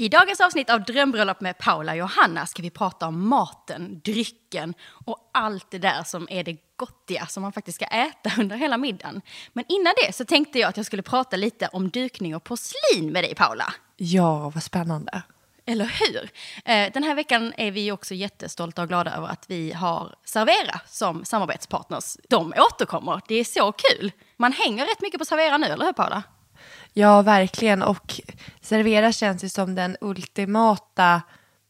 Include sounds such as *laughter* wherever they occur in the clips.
I dagens avsnitt av Drömbröllop med Paula och Johanna ska vi prata om maten, drycken och allt det där som är det gottiga som man faktiskt ska äta *laughs* under hela middagen. Men innan det så tänkte jag att jag skulle prata lite om dukning och porslin med dig Paula. Ja, vad spännande. Eller hur? Eh, den här veckan är vi också jättestolta och glada över att vi har Servera som samarbetspartners. De återkommer, det är så kul. Man hänger rätt mycket på Servera nu, eller hur Paula? Ja, verkligen. Och Servera känns ju som den ultimata,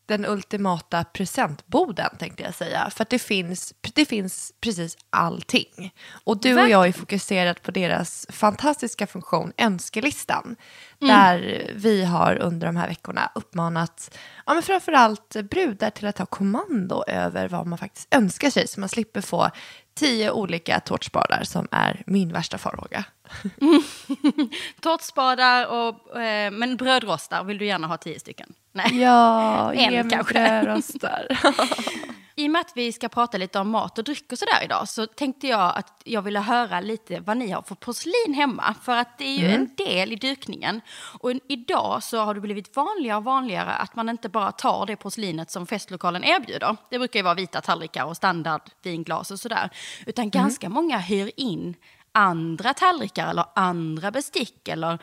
den ultimata presentboden, tänkte jag säga. För att det finns, det finns precis allting. Och du och jag är fokuserat på deras fantastiska funktion, önskelistan. Mm. Där vi har under de här veckorna uppmanat ja, men framförallt brudar till att ta kommando över vad man faktiskt önskar sig. Så man slipper få tio olika tårtspadar som är min värsta farhåga. *laughs* Tårtspadar och eh, men brödrostar vill du gärna ha tio stycken? Nej. Ja, *laughs* en kanske. brödrostar. *laughs* I och med att vi ska prata lite om mat och dryck och sådär idag så tänkte jag att jag ville höra lite vad ni har för porslin hemma. För att det är ju mm. en del i dukningen. Och idag så har det blivit vanligare och vanligare att man inte bara tar det porslinet som festlokalen erbjuder. Det brukar ju vara vita tallrikar och standard vinglas och sådär. Utan mm. ganska många hyr in andra tallrikar eller andra bestick eller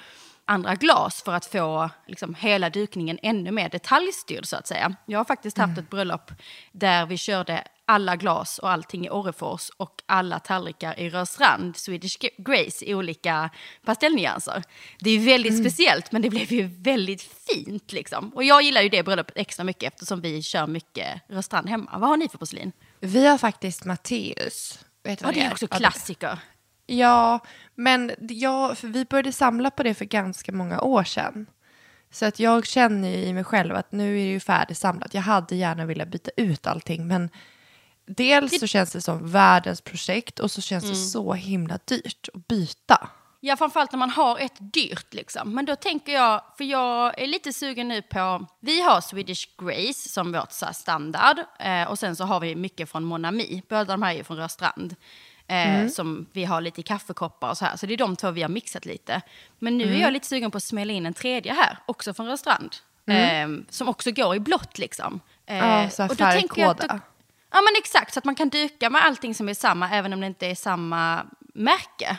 andra glas för att få liksom, hela dukningen ännu mer detaljstyrd så att säga. Jag har faktiskt haft mm. ett bröllop där vi körde alla glas och allting i Orrefors och alla tallrikar i Rörstrand, Swedish Grace, i olika pastellnyanser. Det är väldigt mm. speciellt men det blev ju väldigt fint liksom. Och jag gillar ju det bröllopet extra mycket eftersom vi kör mycket Rörstrand hemma. Vad har ni för porslin? Vi har faktiskt Matteus. Vet du vad ja, det är också klassiker. Ja, men ja, för vi började samla på det för ganska många år sedan. Så att jag känner i mig själv att nu är det ju färdigsamlat. Jag hade gärna velat byta ut allting, men dels så känns det som världens projekt och så känns mm. det så himla dyrt att byta. Ja, framförallt när man har ett dyrt liksom. Men då tänker jag, för jag är lite sugen nu på, vi har Swedish Grace som vårt så standard eh, och sen så har vi mycket från Monami. Båda de här är ju från Rörstrand. Eh, mm. Som vi har lite i kaffekoppar och så här. Så det är de två vi har mixat lite. Men nu mm. är jag lite sugen på att smälla in en tredje här, också från Rörstrand. Mm. Eh, som också går i blått liksom. Eh, ja, så och då tänker jag att, Ja men exakt, så att man kan duka med allting som är samma även om det inte är samma märke.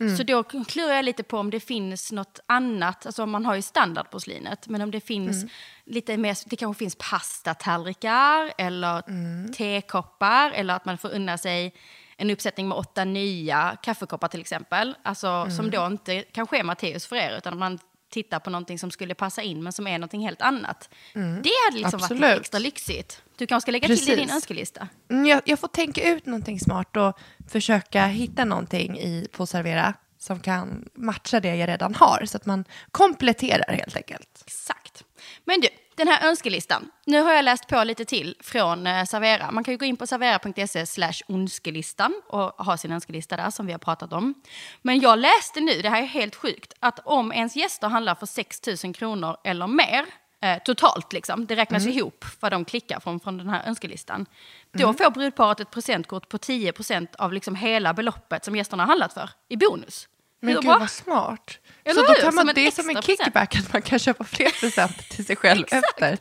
Mm. Så då klurar jag lite på om det finns något annat, alltså man har ju standardporslinet, men om det finns mm. lite mer, det kanske finns pastatallrikar eller mm. tekoppar eller att man får unna sig en uppsättning med åtta nya kaffekoppar till exempel. Alltså mm. som då inte kanske är Matteus för er, utan man tittar på någonting som skulle passa in men som är någonting helt annat. Mm. Det hade liksom Absolut. varit extra lyxigt. Du kanske ska lägga Precis. till det i din önskelista? Mm, jag, jag, får tänka ut någonting smart och försöka hitta någonting i, på Servera som kan matcha det jag redan har så att man kompletterar helt enkelt. Exakt. Men du, den här önskelistan. Nu har jag läst på lite till från eh, Servera. Man kan ju gå in på servera.se slash önskelistan och ha sin önskelista där som vi har pratat om. Men jag läste nu, det här är helt sjukt, att om ens gäster handlar för 6 000 kronor eller mer eh, totalt, liksom, det räknas mm. ihop vad de klickar från, från den här önskelistan. Då mm. får brudparet ett presentkort på 10% av liksom hela beloppet som gästerna har handlat för i bonus. Men gud vad smart. Eller så då kan man, som det som en kickback, present. att man kan köpa fler presenter till sig själv efter.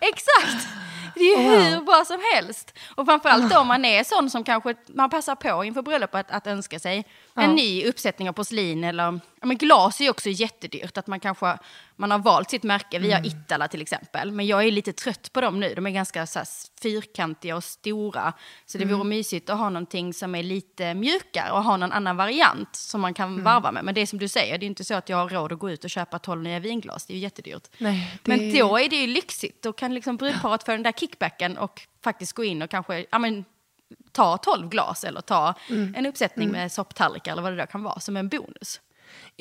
Exakt! Det är ju wow. hur bra som helst. Och framförallt om man är sån som kanske man passar på inför bröllopet att önska sig en ny uppsättning av porslin eller ja, men glas är ju också jättedyrt. Att man kanske man har valt sitt märke. Vi har mm. Ittala till exempel. Men jag är lite trött på dem nu. De är ganska så här, fyrkantiga och stora. Så det mm. vore mysigt att ha någonting som är lite mjukare och ha någon annan variant som man kan mm. varva med. Men det är som du säger, det är inte så att jag har råd att gå ut och köpa tolv nya vinglas. Det är ju jättedyrt. Nej, det... Men då är det ju lyxigt. Då kan liksom brudparet få den där kickbacken och faktiskt gå in och kanske ja, men, ta tolv glas eller ta mm. en uppsättning mm. med sopptallrikar eller vad det där kan vara som en bonus.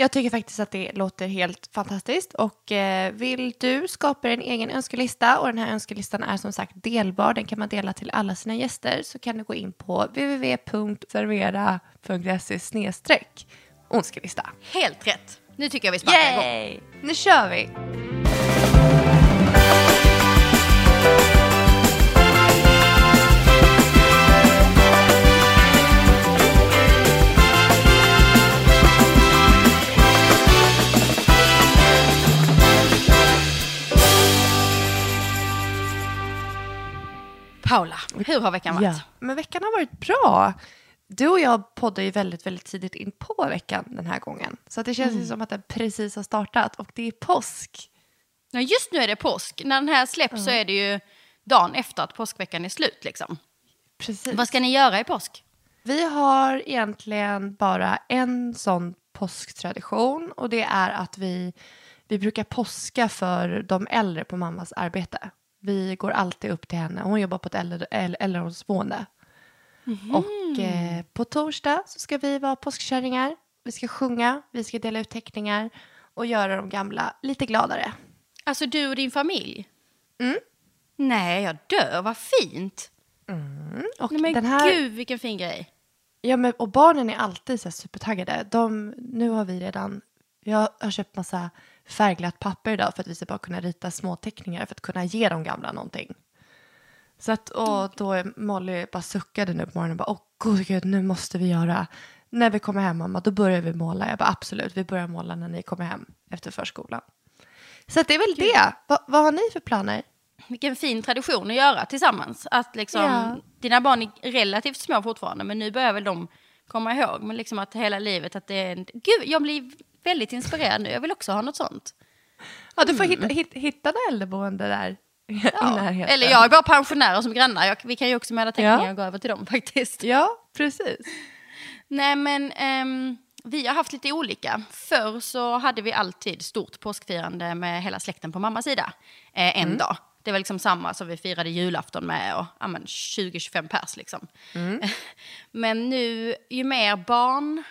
Jag tycker faktiskt att det låter helt fantastiskt och eh, vill du skapa en egen önskelista och den här önskelistan är som sagt delbar, den kan man dela till alla sina gäster så kan du gå in på www.servera.se önskelista. Helt rätt! Nu tycker jag vi sparkar Yay! igång. Nu kör vi! Paula, hur har veckan varit? Ja, men veckan har varit bra. Du och jag poddar ju väldigt, väldigt tidigt in på veckan den här gången. Så det känns ju som att den precis har startat och det är påsk. Ja, just nu är det påsk. När den här släpps så är det ju dagen efter att påskveckan är slut. Liksom. Precis. Vad ska ni göra i påsk? Vi har egentligen bara en sån påsktradition och det är att vi, vi brukar påska för de äldre på mammas arbete. Vi går alltid upp till henne. Hon jobbar på ett äldre, äldre, äldrevårdsboende. Och eh, på torsdag så ska vi vara påskkärringar. Vi ska sjunga, vi ska dela ut teckningar och göra de gamla lite gladare. Alltså du och din familj? Mm. Nej, jag dör. Vad fint. Och Nej, men den här, gud, vilken fin grej. Ja, men, och barnen är alltid så supertaggade. De, nu har vi redan, jag har köpt massa färgglatt papper idag för att vi ska bara kunna rita små teckningar för att kunna ge de gamla någonting. Så att, och då Molly bara suckade nu på morgonen och bara, åh gud, gud, nu måste vi göra, när vi kommer hem mamma, då börjar vi måla. Jag bara, absolut, vi börjar måla när ni kommer hem efter förskolan. Så att det är väl det. Va, vad har ni för planer? Vilken fin tradition att göra tillsammans. Att liksom, Ja. Dina barn är relativt små fortfarande, men nu börjar väl de komma ihåg. Men liksom att hela livet, att det är... En... Gud, jag blir väldigt inspirerad nu. Jag vill också ha något sånt. Ja, du får hitta, hitta, hitta en äldreboende där närheten. Eller jag har bara pensionärer som grannar. Jag, vi kan ju också med teckningar Ja. och gå över till dem faktiskt. Ja, precis. Nej men ehm, vi har haft lite olika. Förr så hade vi alltid stort påskfirande med hela släkten på mammas sida. Eh, en dag. Det var liksom samma som vi firade julafton med och ja, men 20-25 pers liksom. *laughs* Men nu, ju mer barn,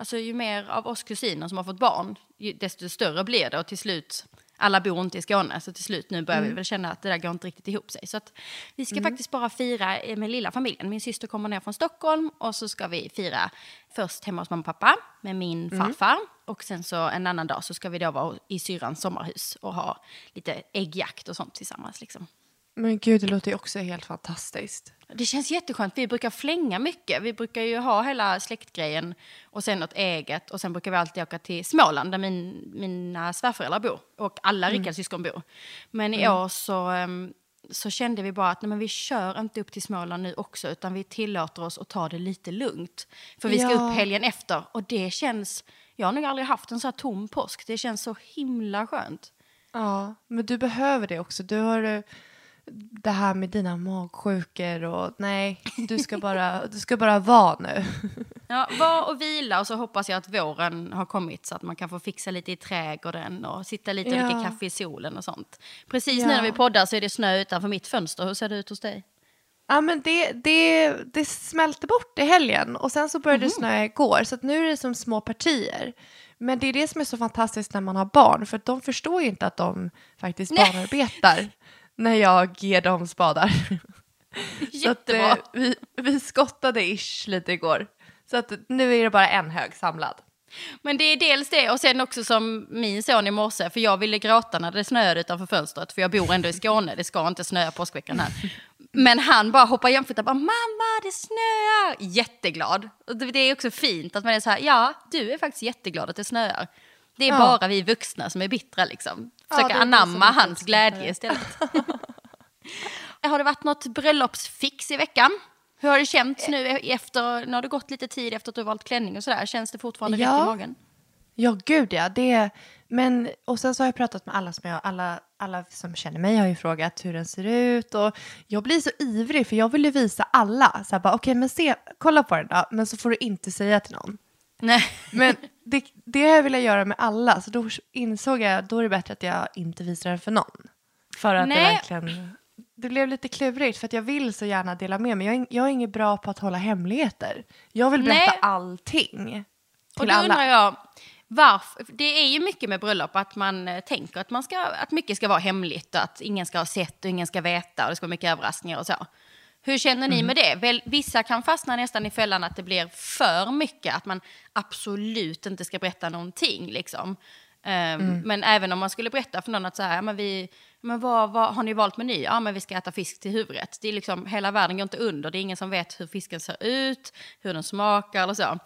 alltså ju mer av oss kusiner som har fått barn, desto större blir det och till slut, alla bor inte i Skåne, så till slut nu börjar vi väl känna att det där går inte riktigt ihop sig. Så att vi ska faktiskt bara fira med lilla familjen. Min syster kommer ner från Stockholm och så ska vi fira först hemma hos mamma och pappa med min farfar. Och sen så en annan dag så ska vi då vara i syrrans sommarhus och ha lite äggjakt och sånt tillsammans. Liksom. Men gud, det låter ju också helt fantastiskt. Det känns jätteskönt. Vi brukar flänga mycket. Vi brukar ju ha hela släktgrejen och sen något eget. Och sen brukar vi alltid åka till Småland där min, mina svärföräldrar bor. Och alla Mm. Rickards syskon bor. Men i år så, ehm, så kände vi bara att nej, men vi kör inte upp till Småland nu också. Utan vi tillåter oss att ta det lite lugnt. För vi ska Ja. upp helgen efter. Och det känns... Jag har nog aldrig haft en så här tom påsk. Det känns så himla skönt. Ja, men du behöver det också. Du har eh, det här med dina magsjukor och nej, du ska bara, du ska bara vara nu. Ja, var och vila och så hoppas jag att våren har kommit så att man kan få fixa lite i trädgården och sitta lite och Ja. dricka kaffe i solen och sånt. Precis Ja. nu när vi poddar så är det snö utanför mitt fönster. Hur ser det ut hos dig? Ja, men det, det, det smälter bort i helgen och sen så började det snöa igår så att nu är det som små partier. Men det är det som är så fantastiskt när man har barn för de förstår ju inte att de faktiskt Nej. barnarbetar när jag ger dem spadar. *laughs* Så att, Jättebra. eh, vi, vi skottade ish lite igår. Så att nu är det bara en hög samlad. Men det är dels det och sen också som min son i morse, för jag ville gråta när det snöade utanför fönstret, för jag bor ändå i Skåne, det ska inte snöa påskveckan här. Men han bara hoppar jämfota bara mamma det snöar! Jätteglad. Och det är också fint att man är så här, ja du är faktiskt jätteglad att det snöar. Det är Ja. bara vi vuxna som är bittra liksom. Ja, Försöka som anamma hans glädje istället. *laughs* har det varit något bröllopsfix i veckan? Hur har det känts nu efter, nu har det gått lite tid efter att du har valt klänning och sådär. Känns det fortfarande Ja. rätt i magen? Ja, gud ja. Det, men, och sen så har jag pratat med alla som, jag, alla, alla som känner mig har ju frågat hur den ser ut. Och jag blir så ivrig för jag vill ju visa alla. Så här bara, okej men se, kolla på den då. Men så får du inte säga till någon. Nej. Men det, det har jag velat göra med alla. Så då insåg jag, då är det bättre att jag inte visar den för någon. För att det Nej. verkligen, det blev lite klurigt för att jag vill så gärna dela med mig. Jag är, jag är inget bra på att hålla hemligheter. Jag vill berätta Nej. allting. Och Till då alla. undrar jag, varför? Det är ju mycket med bröllop att man eh, tänker att, man ska, att mycket ska vara hemligt och att ingen ska ha sett och ingen ska veta och det ska vara mycket överraskningar och så. Hur känner ni med det? Väl, vissa kan fastna nästan i fällan att det blir för mycket, att man absolut inte ska berätta någonting. Liksom. Ehm, Men även om man skulle berätta för någon att så här, men vi, men vad, vad har ni valt meny? Ja, men vi ska äta fisk till huvudrätt. Det är liksom, hela världen går inte under. Det är ingen som vet hur fisken ser ut, hur den smakar eller så.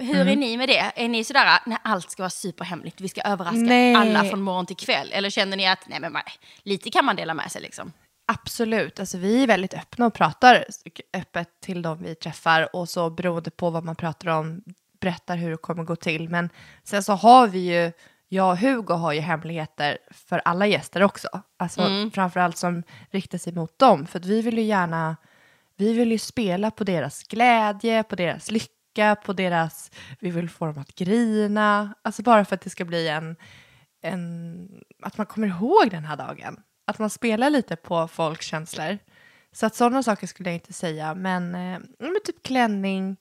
Hur är ni med det? Är ni sådär, när allt ska vara superhemligt, vi ska överraska Nej. alla från morgon till kväll? Eller känner ni att, nej men lite kan man dela med sig liksom? Absolut, alltså vi är väldigt öppna och pratar öppet till de vi träffar och så beroende på vad man pratar om berättar hur det kommer gå till. Men sen så har vi ju, jag och Hugo har ju hemligheter för alla gäster också. Alltså mm. framförallt som riktar sig mot dem. För att vi vill ju gärna, vi vill ju spela på deras glädje, på deras lycka, på deras, vi vill få dem att grina. Alltså bara för att det ska bli en, en att man kommer ihåg den här dagen. Att man spelar lite på folks känslor. Så att sådana saker skulle jag inte säga, men, eh, men typ klänning,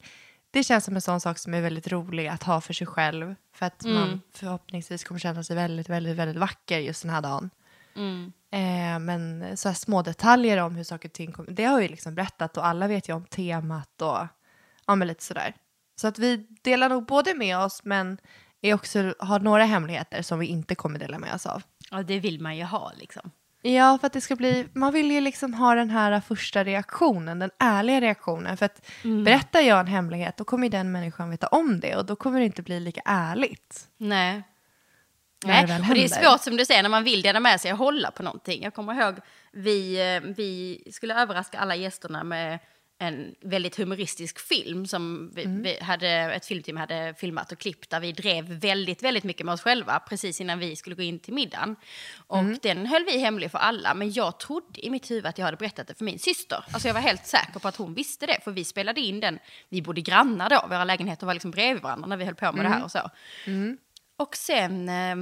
det känns som en sån sak som är väldigt rolig att ha för sig själv. För att mm. man förhoppningsvis kommer känna sig väldigt, väldigt, väldigt vacker just den här dagen. Mm. Eh, men så här små detaljer om hur saker och ting kommer, det har vi liksom berättat och alla vet ju om temat och ja, men lite sådär. Så att vi delar nog både med oss men är också, har några hemligheter som vi inte kommer dela med oss av. Ja, det vill man ju ha liksom. Ja, för att det ska bli, man vill ju liksom ha den här första reaktionen, den ärliga reaktionen. För att mm. berättar jag en hemlighet, då kommer den människan veta om det och då kommer det inte bli lika ärligt. Nej. Nej, det och det är svårt som du säger när man vill dela med sig och hålla på någonting. Jag kommer ihåg, vi, eh, vi skulle överraska alla gästerna med en väldigt humoristisk film som vi, mm. vi, hade, ett filmteam hade filmat och klippt där vi drev väldigt, väldigt mycket med oss själva precis innan vi skulle gå in till middagen. Och mm. den höll vi hemlig för alla, men jag trodde i mitt huvud att jag hade berättat det för min syster. Alltså jag var helt säker på att hon visste det, för vi spelade in den, vi bodde grannar då, våra lägenheter var liksom bredvid varandra när vi höll på med mm. det här mm. och så. Mm. Och sen eh,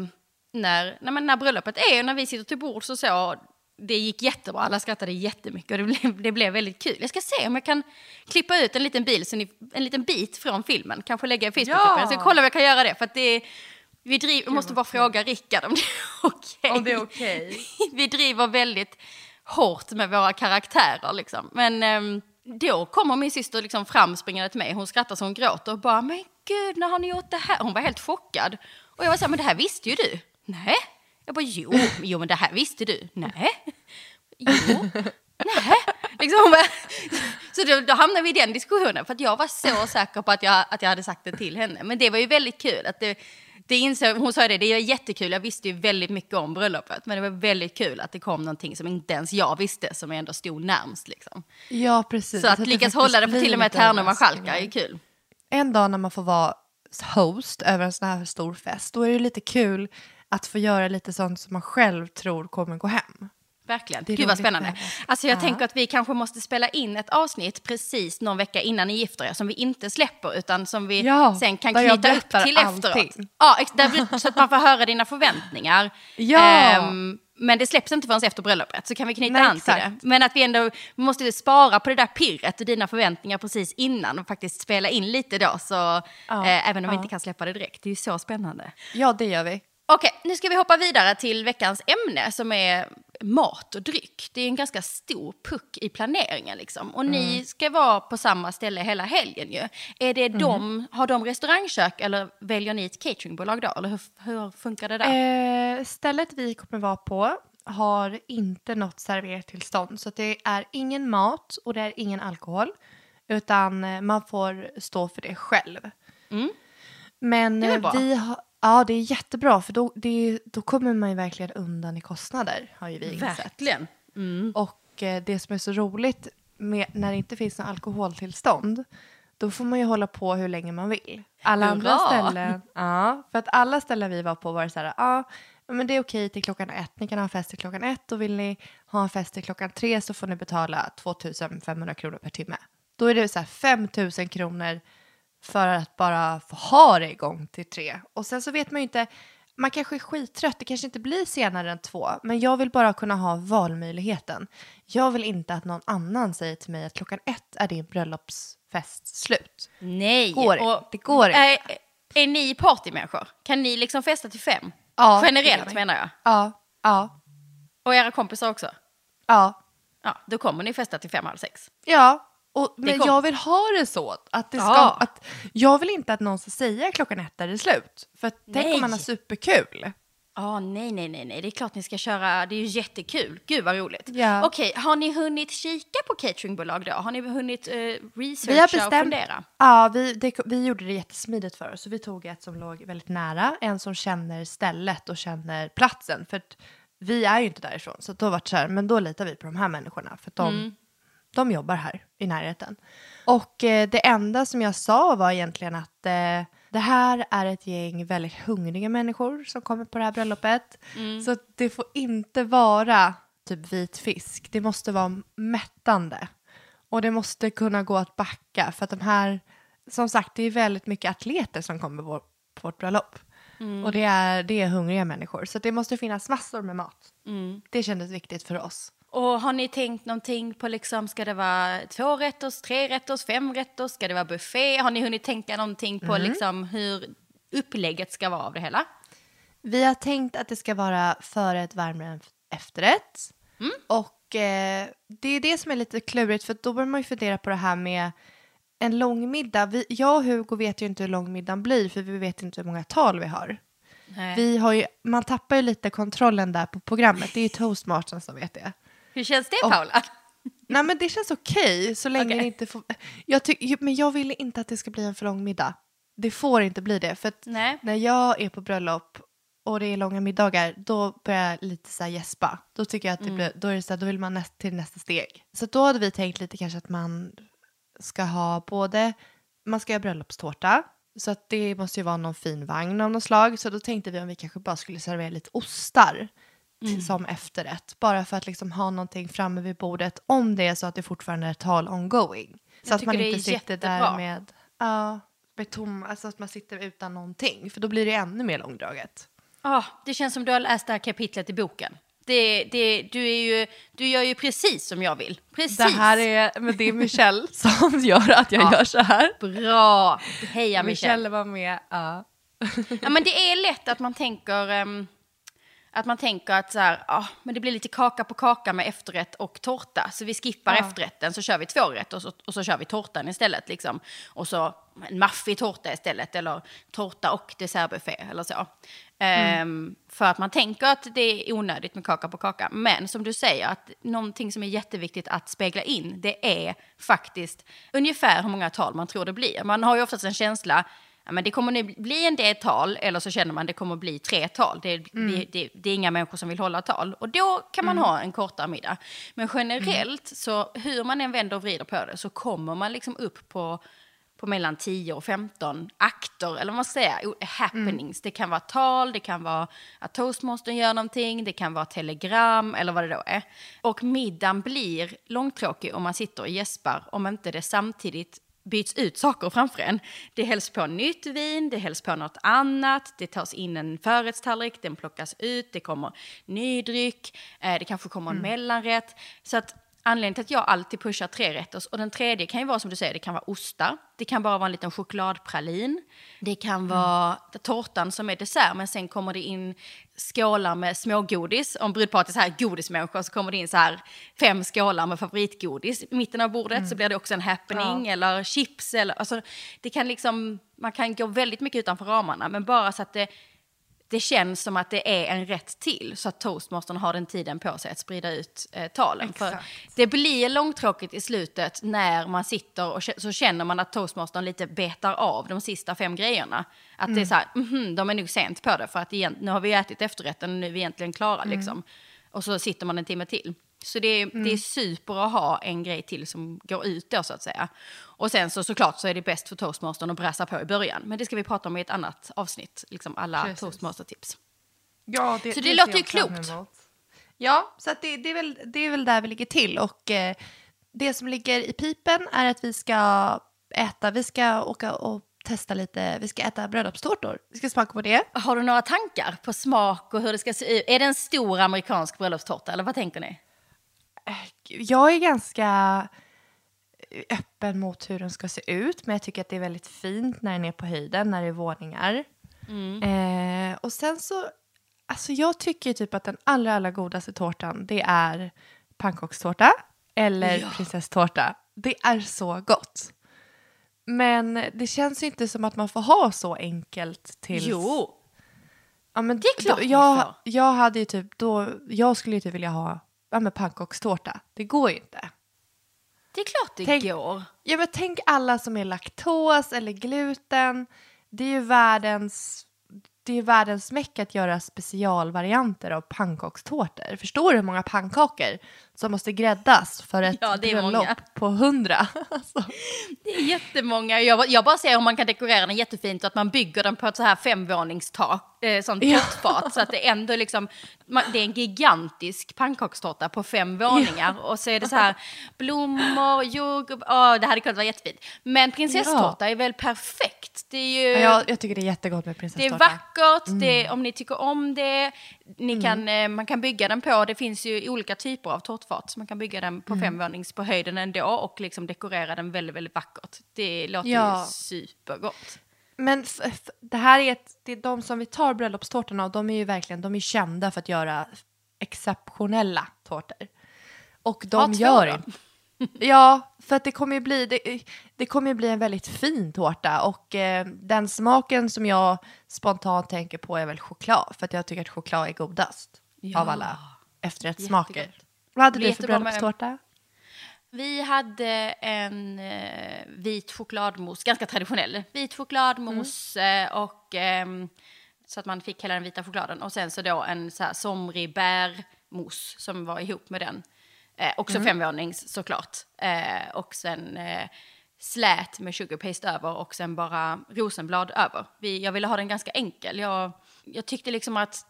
när, när, när bröllopet är när vi sitter till bords och så, det gick jättebra, alla skrattade jättemycket och det blev, det blev väldigt kul. Jag ska se om jag kan klippa ut en liten, bil, så ni, en liten bit från filmen, kanske lägga i facebook ja. Jag ska kolla om jag kan göra det, för att det vi driver, måste bara fråga Rickard om det är *laughs* okej. Okay. Om det är okej. Okay. *laughs* vi driver väldigt hårt med våra karaktärer liksom. Men um, då kommer min syster liksom fram springande till mig, hon skrattar så hon gråter och bara men gud, när har ni gjort det här? Hon var helt chockad. Och jag var så här, men det här visste ju du. Nej. Jag bara, jo, jo men det här visste du. Nej. Jo. Nej. Liksom, så då, då hamnade vi i den diskussionen för att jag var så säker på att jag, att jag hade sagt det till henne. Men det var ju väldigt kul. Att det, det insåg, hon sa det, det är jättekul, jag visste ju väldigt mycket om bröllopet. Men det var väldigt kul att det kom någonting som inte ens jag visste, som ändå stod närmst. Liksom. Ja, precis. Så att, att lyckas hålla det på till och med tärnor och schalkar är kul. En dag när man får vara host över en sån här stor fest, då är det lite kul att få göra lite sånt som man själv tror kommer gå hem. Verkligen. Gud vad spännande. Alltså jag ja. tänker att vi kanske måste spela in ett avsnitt precis någon vecka innan ni gifter er som vi inte släpper utan som vi ja, sen kan knyta upp till allting. efteråt. Ja, där, så att man får höra dina förväntningar. Ja. Um, men det släpps inte förrän efter bröllopet, så kan vi knyta Nej, an till det. Men att vi ändå måste spara på det där pirret och dina förväntningar precis innan och faktiskt spela in lite då, så, ja, eh, även om vi inte kan släppa det direkt. Det är ju så spännande. Ja, det gör vi. Okej, nu ska vi hoppa vidare till veckans ämne som är mat och dryck. Det är en ganska stor puck i planeringen liksom. Och mm. ni ska vara på samma ställe hela helgen ju. Är det mm. de, har de restaurangkök eller väljer ni ett cateringbolag då? Eller hur, hur funkar det där? Eh, stället vi kommer vara på har inte något servertillstånd. Så det är ingen mat och det är ingen alkohol. Utan eh, man får stå för det själv. Mm. Men det vi har Ja, det är jättebra för då, det, då kommer man ju verkligen undan i kostnader har ju vi insett. Verkligen. Mm. Och eh, det som är så roligt med, när det inte finns något alkoholtillstånd då får man ju hålla på hur länge man vill. Alla Hurra! andra ställen, ja, för att alla ställen vi var på var så här, ja, men det är okej till klockan ett, ni kan ha en fest till klockan ett och vill ni ha en fest till klockan tre så får ni betala 2500 kronor per timme. Då är det så här 5000 kronor för att bara få ha det igång till tre. Och sen så vet man ju inte, man kanske är skittrött, det kanske inte blir senare än två, men jag vill bara kunna ha valmöjligheten. Jag vill inte att någon annan säger till mig att klockan ett är din bröllopsfest slut. Nej, går och, det går inte. Är, är ni partymänniskor? Kan ni liksom festa till fem? Ja, Generellt menar jag. Ja, ja. Och era kompisar också? Ja. Ja, då kommer ni festa till fem, halv sex? Ja, och, men jag vill ha det så. Att det ska, ja. att, jag vill inte att någon ska säga klockan ett är det slut. För tänk om man har superkul. Ja, oh, nej, nej, nej, nej, det är klart ni ska köra, det är ju jättekul. Gud vad roligt. Ja. Okej, okay, har ni hunnit kika på cateringbolag då? Har ni hunnit uh, researcha vi har bestämt, och fundera? Ja, vi, det, vi gjorde det jättesmidigt för oss. Så vi tog ett som låg väldigt nära, en som känner stället och känner platsen. För vi är ju inte därifrån. Så då var det så här, men då litar vi på de här människorna. För de, Mm. De jobbar här i närheten. Och eh, det enda som jag sa var egentligen att eh, det här är ett gäng väldigt hungriga människor som kommer på det här bröllopet. Mm. Så det får inte vara typ vit fisk. Det måste vara mättande. Och det måste kunna gå att backa för att de här, som sagt det är väldigt mycket atleter som kommer på, på vårt bröllop. Mm. Och det är, det är hungriga människor. Så det måste finnas massor med mat. Mm. Det kändes viktigt för oss. Och har ni tänkt någonting på liksom, ska det vara två rätters, tre rätters, fem rätters, ska det vara buffé? Har ni hunnit tänka någonting på liksom hur upplägget ska vara av det hela? Vi har tänkt att det ska vara förrätt, varmrätt, efterrätt. Och eh, det är det som är lite klurigt för då börjar man ju fundera på det här med en lång middag. Vi, jag och Hugo vet ju inte hur lång middagen blir för vi vet inte hur många tal vi har. Nej. Vi har ju, man tappar ju lite kontrollen där på programmet. Det är ju toastmastern som vet det. Hur känns det Paula? *laughs* Nej men det känns okej så länge Okej. det inte får... Jag ty, men jag vill inte att det ska bli en för lång middag. Det får inte bli det. För när jag är på bröllop och det är långa middagar, då börjar jag lite så här gäspa. Då tycker jag att det Mm. blir, då, är det så här, då vill man näst, till nästa steg. Så då hade vi tänkt lite kanske att man ska ha både, man ska göra bröllopstårta, så att det måste ju vara någon fin vagn av något slag. Så då tänkte vi om vi kanske bara skulle servera lite ostar Mm. som efterrätt. Bara för att liksom ha någonting framme vid bordet om det är så att det fortfarande är tal ongoing. Så Jag att man inte sitter där med, ja, med tom, alltså att man sitter utan någonting. För då blir det ännu mer långdraget. Ah, det känns som du har läst det här kapitlet i boken. Det, det, du, är ju, du gör ju precis som jag vill. Precis. Det här är, men det är Michelle *laughs* som gör att jag Ja. gör så här. Bra! Heja Michelle. Michelle var med, ja. Ja, men det är lätt att man tänker ehm, att man tänker att så här, ah, men det blir lite kaka på kaka med efterrätt och tårta. Så vi skippar Ja. efterrätten så kör vi två rätt och så, och så kör vi tårtan istället. Liksom. Och så en maffig tårta istället eller tårta och dessertbuffé eller så. Ehm, för att man tänker att det är onödigt med kaka på kaka. Men som du säger, att någonting som är jätteviktigt att spegla in, det är faktiskt ungefär hur många tal man tror det blir. Man har ju oftast en känsla, ja, men det kommer nu bli en del tal, eller så känner man det kommer bli tre tal. Det, det, det, det är inga människor som vill hålla tal. Och då kan man ha en kortare middag. Men generellt, så hur man än vänder och vrider på det, så kommer man liksom upp på på mellan 10 och 15 akter, eller vad man ska säga, happenings. Det kan vara tal, det kan vara att toastmastern gör någonting, det kan vara telegram eller vad det då är. Och middagen blir långtråkig om man sitter och gäspar om inte det samtidigt byts ut saker framför en. Det hälls på nytt vin, det hälls på något annat, det tas in en förrättstallrik, den plockas ut, det kommer ny dryck, eh, det kanske kommer en mellanrätt. Så att anledningen till att jag alltid pushar tre rätters, och den tredje kan ju vara som du säger, det kan vara ostar, det kan bara vara en liten chokladpralin, det kan vara tårtan som är dessert, men sen kommer det in skålar med smågodis. Om brudparet är så här godismänniskor så kommer det in så här fem skålar med favoritgodis i mitten av bordet så blir det också en happening eller chips eller alltså det kan liksom man kan gå väldigt mycket utanför ramarna men bara så att det det känns som att det är en rätt till så att toastmastern har den tiden på sig att sprida ut eh, talen. För Exakt. det blir långtråkigt i slutet när man sitter och så känner man att toastmastern lite betar av de sista fem grejerna. Att det är så här, mhm, de är nog sent på det för att igen, nu har vi ätit efterrätten och nu är vi egentligen klara liksom. Och så sitter man en timme till. Så det är, det är super att ha en grej till som går ut då så att säga. Och sen så såklart så är det bäst för toastmastern att brassa på i början. Men det ska vi prata om i ett annat avsnitt, liksom alla Precis. toastmaster-tips. Ja, det, Så det ser låter ju klokt. Ja, så det, det, är väl, det är väl där vi ligger till. Och eh, det som ligger i pipen är att vi ska äta, vi ska åka och testa lite, vi ska äta bröllopstårtor. Vi ska smaka på det. Har du några tankar på smak och hur det ska se ut? Är det en stor amerikansk bröllopstårta eller vad tänker ni? Jag är ganska öppen mot hur den ska se ut, men jag tycker att det är väldigt fint när den är på höjden, när det är våningar. Eh, och sen så, alltså jag tycker typ att den allra, allra godaste tårtan, det är pannkakstårta eller Ja. prinsesstårta. Det är så gott. Men det känns ju inte som att man får ha så enkelt till... Jo, Ja, men Det är klart då, jag, jag hade ju typ då, jag skulle ju typ vilja ha ja, men pannkakstårta. Det går ju inte. det är klart det Tänk- går. Ja, men tänk alla som är laktos eller gluten. Det är ju världens det är världens meck att göra specialvarianter av pannkakstårtor. Förstår du hur många pannkakor som måste gräddas för ett Ja, det är bröllop på hundra? *laughs* Alltså, Det är jättemånga. Jag, jag bara ser hur man kan dekorera den jättefint och att man bygger den på ett så här femvåningstak, eh, sånt Ja. Så att det ändå liksom, man, det är en gigantisk pannkakstårta på fem våningar. Och så är det så här blommor, jordgubb, åh, det hade kunnat vara jättefint. Men prinsesstårta är väl perfekt. Det är ju... jag, jag tycker det är jättegott med Det är prinsesstårta. vackert, Mm. det om ni tycker om det, ni kan, eh, man kan bygga den på, det finns ju olika typer av tårtfat, så man kan bygga den Mm. på femvånings på höjden ändå och liksom dekorera den väldigt, väldigt vackert. Det låter Ja. ju supergott. Men det här är, ett, det är de som vi tar bröllopstårtorna och de är ju verkligen de är kända för att göra exceptionella tårtor. Och de två gör inte. Ja, för att det kommer ju bli, det, det kommer ju bli en väldigt fin tårta och eh, den smaken som jag spontant tänker på är väl choklad för att jag tycker att choklad är godast Ja. av alla efterrättssmaker. Vad hade du för bröllopstårta? Vi hade en eh, vit chokladmousse, ganska traditionell. Vit chokladmousse Mm. eh, och ehm, så att man fick hela den vita chokladen. Och sen så då en så här somrig bärmousse som var ihop med den. Eh, också Mm. femvånings såklart. Eh, och sen eh, slät med sugar paste över och sen bara rosenblad över. Vi, jag ville ha den ganska enkel. Jag, jag tyckte liksom att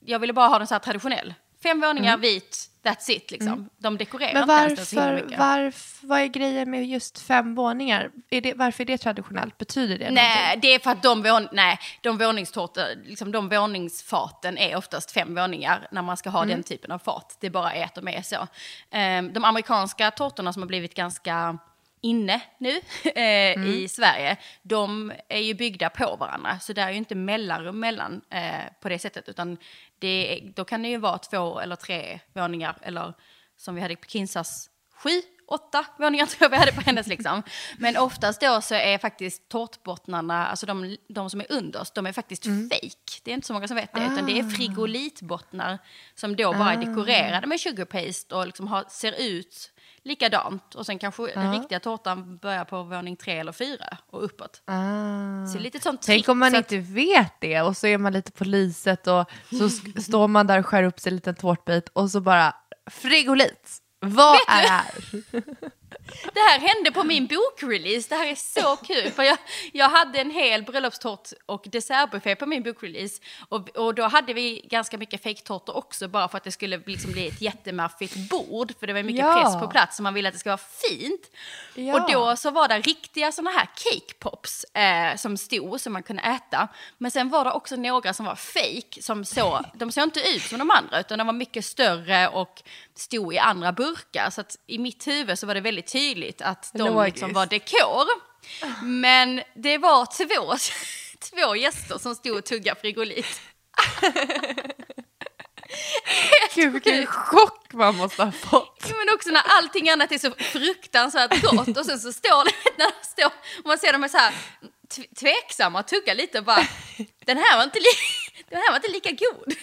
jag ville bara ha den så här traditionell. Fem våningar, vit, that's it liksom. De dekorerar Mm. Men inte ens så himla varför, mycket. varf, vad är grejen med just fem våningar? Är det, varför är det traditionellt? Betyder det Nej, någonting? det är för att de, vån, nej, de våningstårtor, liksom de våningsfaten är oftast fem våningar när man ska ha den typen av fat. Det bara är att de är så. Ehm, de amerikanska tårtorna som har blivit ganska inne nu *laughs* eh, i Sverige, de är ju byggda på varandra. Så det är ju inte mellanrum mellan eh, på det sättet, utan det, då kan det ju vara två eller tre våningar, eller som vi hade på Kinsas, sju, åtta våningar *laughs* tror jag vi hade på hennes liksom. Men oftast då så är faktiskt tårtbottnarna, alltså de, de som är underst, de är faktiskt fake. Det är inte så många som vet det, utan det är frigolitbottnar som då bara är dekorerade med sugar paste och liksom har, ser ut likadant. Och sen kanske den riktiga tårtan börjar på våning tre eller fyra och uppåt. Ah. Så lite sånt Tänk om man så att- inte vet det och så är man lite på lyset och så *laughs* står man där och skär upp sig en liten tårtbit och så bara frigolit. Vad Vet är det här? *laughs* Det här hände på min bokrelease, det här är så kul. För jag, jag hade en hel bröllopstårt och dessertbuffé på min bokrelease. Och, och då hade vi ganska mycket fejktårtor också, bara för att det skulle liksom bli ett jättemaffigt bord. För det var mycket Ja. press på plats, så man ville att det ska vara fint. Ja. Och då så var det riktiga sådana här cake pops eh, som stod, som man kunde äta. Men sen var det också några som var fake, som så, de såg inte ut som de andra, utan de var mycket större och stod i andra burkar. Så att i mitt huvud så var det väldigt tydligt att de Logiskt. liksom var dekor. Men det var två, *laughs* två gäster som stod och tuggade frigolit. *laughs* Gud vilken chock man måste ha fått. Ja, men också när allting annat är så fruktansvärt gott och sen så står det, *laughs* när det står, och man ser dem så här tv- tveksamma och tuggar lite och bara, den här var inte, li, den här var inte lika god.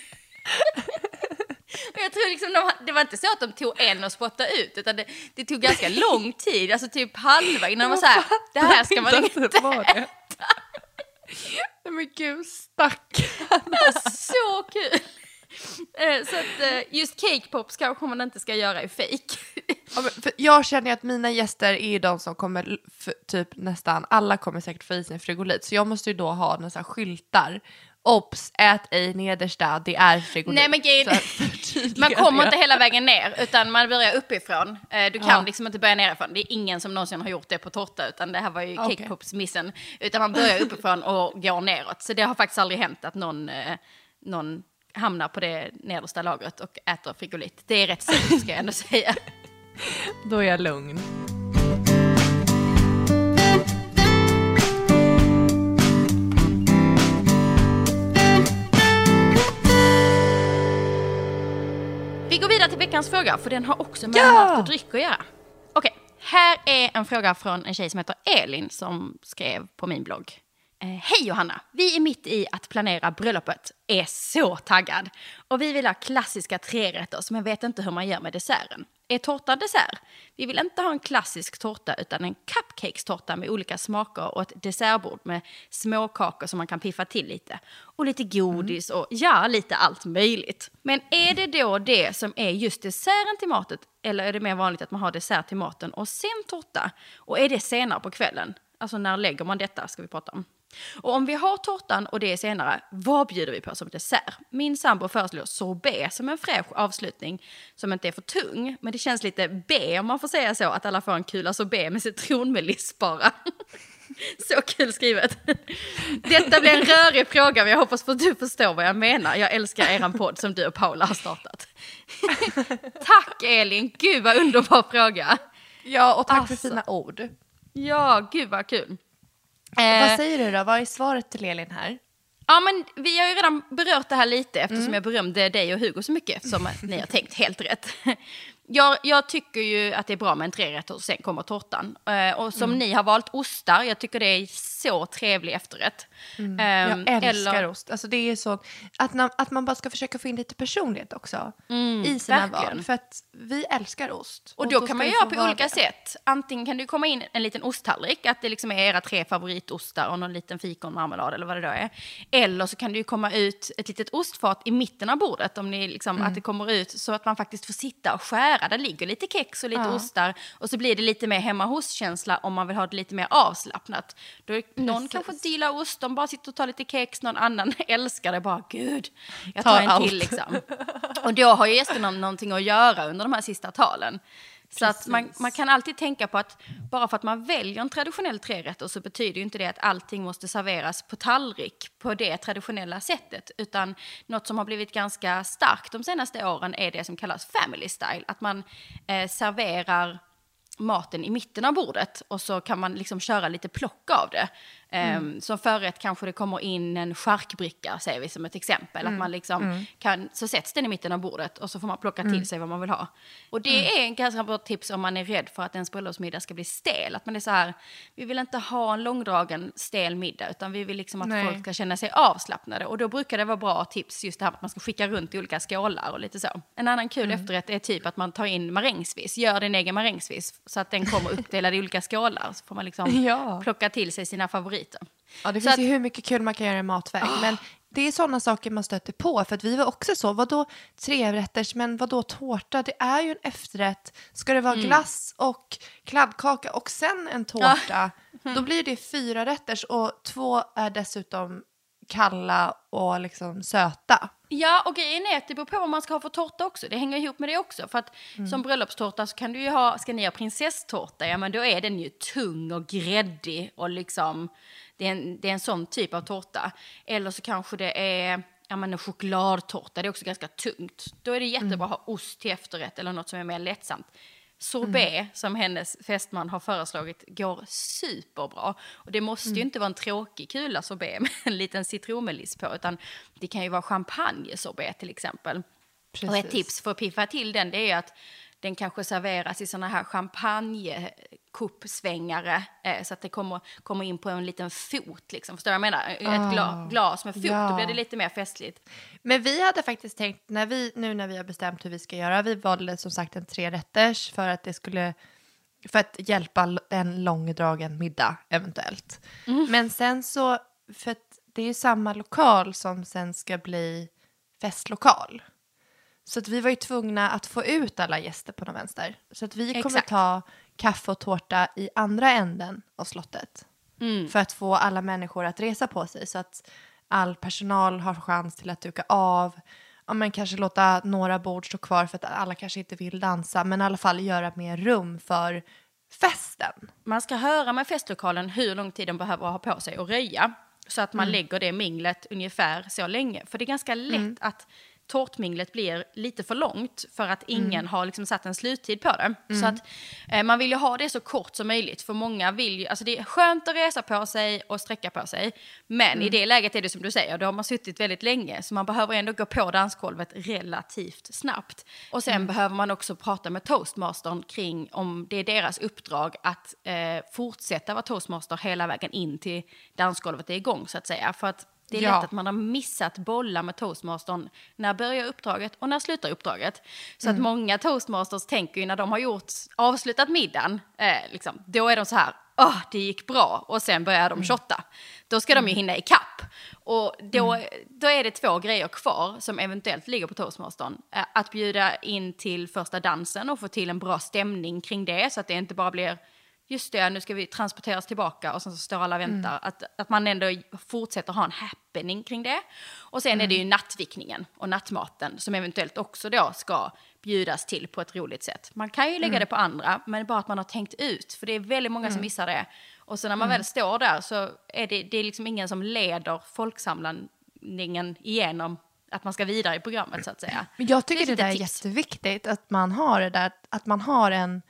Och jag tror liksom de, det var inte så att de tog en och spottade ut, utan det, det tog ganska lång tid, alltså typ halva innan de var så här, det här ska man Inte det. Nej men gud stackarn. Så kul! Eh, Så att eh, just cake pops kanske man inte ska göra i fake. Ja, jag känner ju att mina gäster är ju de som kommer, typ nästan alla kommer säkert få i sig frigolit. Så jag måste ju då ha några skyltar. Obs, ät ej nedersta, det är frigolit. Nej men förtydliga man kommer inte hela vägen ner utan man börjar uppifrån. Eh, Du kan Ja. liksom inte börja nerifrån. Det är ingen som någonsin har gjort det på tårta utan det här var ju Okej. cake pops missen. Utan man börjar uppifrån och går neråt. Så det har faktiskt aldrig hänt att någon, eh, någon hamnar på det nedersta lagret och äter frigolit. Det är rätt säkert ska jag ändå säga. Då är jag lugn. Vi går vidare till veckans fråga, för den har också med Ja! mat och dryck att göra. Okej, här är en fråga från en tjej som heter Elin som skrev på min blogg. Eh, hej Johanna! Vi är mitt i att planera bröllopet. Är så taggad! Och vi vill ha klassiska trerätters men vet inte hur man gör med desserten. Är tårta dessert? Vi vill inte ha en klassisk tårta utan en cupcakes-tårta med olika smaker och ett dessertbord med småkakor som man kan piffa till lite. Och lite godis och ja, lite allt möjligt. Men är det då det som är just desserten till maten eller är det mer vanligt att man har dessert till maten och sen tårta? Och är det senare på kvällen? Alltså när lägger man detta ska vi prata om. Och om vi har tårtan och det är senare, vad bjuder vi på som dessert? Min sambo föreslår sorbet som en fräsch avslutning som inte är för tung. Men det känns lite B om man får säga så, att alla får en kula sorbet med citronmeliss bara. *laughs* Så kul skrivet. Detta blir en rörig fråga men jag hoppas att du förstår vad jag menar. Jag älskar eran podd som du och Paula har startat. *laughs* Tack Elin, gud vad underbar fråga. Ja, och tack Alltså. för fina ord. Ja, gud vad kul. Vad Eh, säger du då? Vad är svaret till Elin här? Ja, men vi har ju redan berört det här lite eftersom jag berömde dig och Hugo så mycket eftersom ni har tänkt helt rätt. Jag, jag tycker ju att det är bra med en trerätter och sen kommer tårtan. Eh, och som ni har valt ostar, jag tycker det är så trevlig efterrätt. Jag Ehm, älskar eller- ost. Alltså det är så att, na- att man bara ska försöka få in lite personlighet också i sina Mm, verkligen. val. För att vi älskar ost. Och då, ska kan man göra på olika det. sätt. Antingen kan ju komma in en liten osttallrik, att det liksom är era tre favoritostar och någon liten fikonmarmelad eller vad det då är. Eller så kan ju komma ut ett litet ostfat i mitten av bordet, om ni liksom, Mm. att det kommer ut så att man faktiskt får sitta och skära. Där ligger lite kex och lite Ja. ostar och så blir det lite mer hemma hos-känsla om man vill ha det lite mer avslappnat. Då är, någon Precis. kanske gillar ost, de bara sitter och tar lite kex, någon annan *laughs* älskar det bara, gud, jag Tar tar en allt. till liksom. Och då har ju gästerna någonting att göra under de här sista talen. Så att man, man kan alltid tänka på att bara för att man väljer en traditionell trerätter så betyder ju inte det att allting måste serveras på tallrik på det traditionella sättet. Utan något som har blivit ganska starkt de senaste åren är det som kallas family style. Att man eh, serverar maten i mitten av bordet och så kan man liksom köra lite plock av det. Um, Som förrätt kanske det kommer in en charkbricka, säger vi som ett exempel. Att man liksom kan, så sätts den i mitten av bordet och så får man plocka till sig vad man vill ha. Och det är en ganska bra tips om man är rädd för att ens bröllopsmiddag ska bli stel. Att man är så här, vi vill inte ha en långdragen stel middag utan vi vill liksom att Nej. folk ska känna sig avslappnade. Och då brukar det vara bra tips just det här att man ska skicka runt i olika skålar och lite så. En annan kul efterrätt är typ att man tar in marängsviss, gör din egen marängsviss så att den kommer uppdelad i olika skålar. Så får man liksom *laughs* Ja. plocka till sig sina favoriter. Ja, det Så finns att- ju hur mycket kul man kan göra i matväg. Men det är sådana saker man stöter på. För att vi var också så, vadå trerätters, men vadå tårta? Det är ju en efterrätt. Ska det vara Mm. glass och kladdkaka och sen en tårta, *laughs* då blir det fyra rätters och två är dessutom kalla och liksom söta. Ja, och grejen är att det beror på vad man ska ha för tårta också. Det hänger ihop med det också. För att som bröllopstårta så kan du ju ha, ska ni ha prinsesstårta, ja men då är den ju tung och gräddig och liksom, det är en, det är en sån typ av tårta. Eller så kanske det är, ja men en chokladtårta, det är också ganska tungt. Då är det jättebra att ha ost till efterrätt eller något som är mer lättsamt. Sorbet, som hennes fästman har föreslagit, går superbra. Och det måste ju inte vara en tråkig kula sorbet *laughs* med en liten citronmeliss på, utan det kan ju vara champagne-sorbet till exempel. Och ett Precis. tips för att piffa till den, det är att den kanske serveras i såna här champagnekuppsvängare eh, så att det kommer, kommer in på en liten fot. Liksom. Förstår du vad jag menar? Ett gla, glas med fot, ja. då blir det lite mer festligt. Men vi hade faktiskt tänkt, när vi, nu när vi har bestämt hur vi ska göra, vi valde som sagt en trerätters för att det skulle, för att hjälpa en långdragen middag eventuellt. Men sen så, för att det är ju samma lokal som sen ska bli festlokal. Så att vi var ju tvungna att få ut alla gäster på någon vänster. Så att vi kommer Exakt. ta kaffe och tårta i andra änden av slottet. För att få alla människor att resa på sig så att all personal har chans till att duka av. Ja, men kanske låta några bord stå kvar för att alla kanske inte vill dansa. Men i alla fall göra mer rum för festen. Man ska höra med festlokalen hur lång tid de behöver ha på sig att röja. Så att man lägger det minglet ungefär så länge. För det är ganska lätt att tårtminglet blir lite för långt för att ingen har liksom satt en sluttid på det. Så att eh, man vill ju ha det så kort som möjligt för många vill ju, alltså det är skönt att resa på sig och sträcka på sig. Men i det läget är det som du säger, då har man suttit väldigt länge så man behöver ändå gå på dansgolvet relativt snabbt. Och sen behöver man också prata med toastmastern kring om det är deras uppdrag att eh, fortsätta vara toastmaster hela vägen in till dansgolvet är igång så att säga. För att det är Ja. lätt att man har missat bollar med toastmastern. När börjar uppdraget och när slutar uppdraget? Så att många toastmasters tänker ju när de har gjort, avslutat middagen, eh, liksom, då är de så här, åh, det gick bra, och sen börjar de shotta. Då ska de ju hinna ikapp. Och då, då är det två grejer kvar som eventuellt ligger på toastmastern. Eh, Att bjuda in till första dansen och få till en bra stämning kring det, så att det inte bara blir just det, nu ska vi transporteras tillbaka och sen så står alla och väntar. Att, att man ändå fortsätter ha en happening kring det. Och sen är det ju nattvickningen och nattmaten som eventuellt också då ska bjudas till på ett roligt sätt. Man kan ju lägga det på andra, men bara att man har tänkt ut, för det är väldigt många som missar det. Och så när man väl står där så är det, det är liksom ingen som leder folksamlingen igenom att man ska vidare i programmet så att säga. Men jag tycker Det det, är där är tips. jätteviktigt att man har det där, att man har en...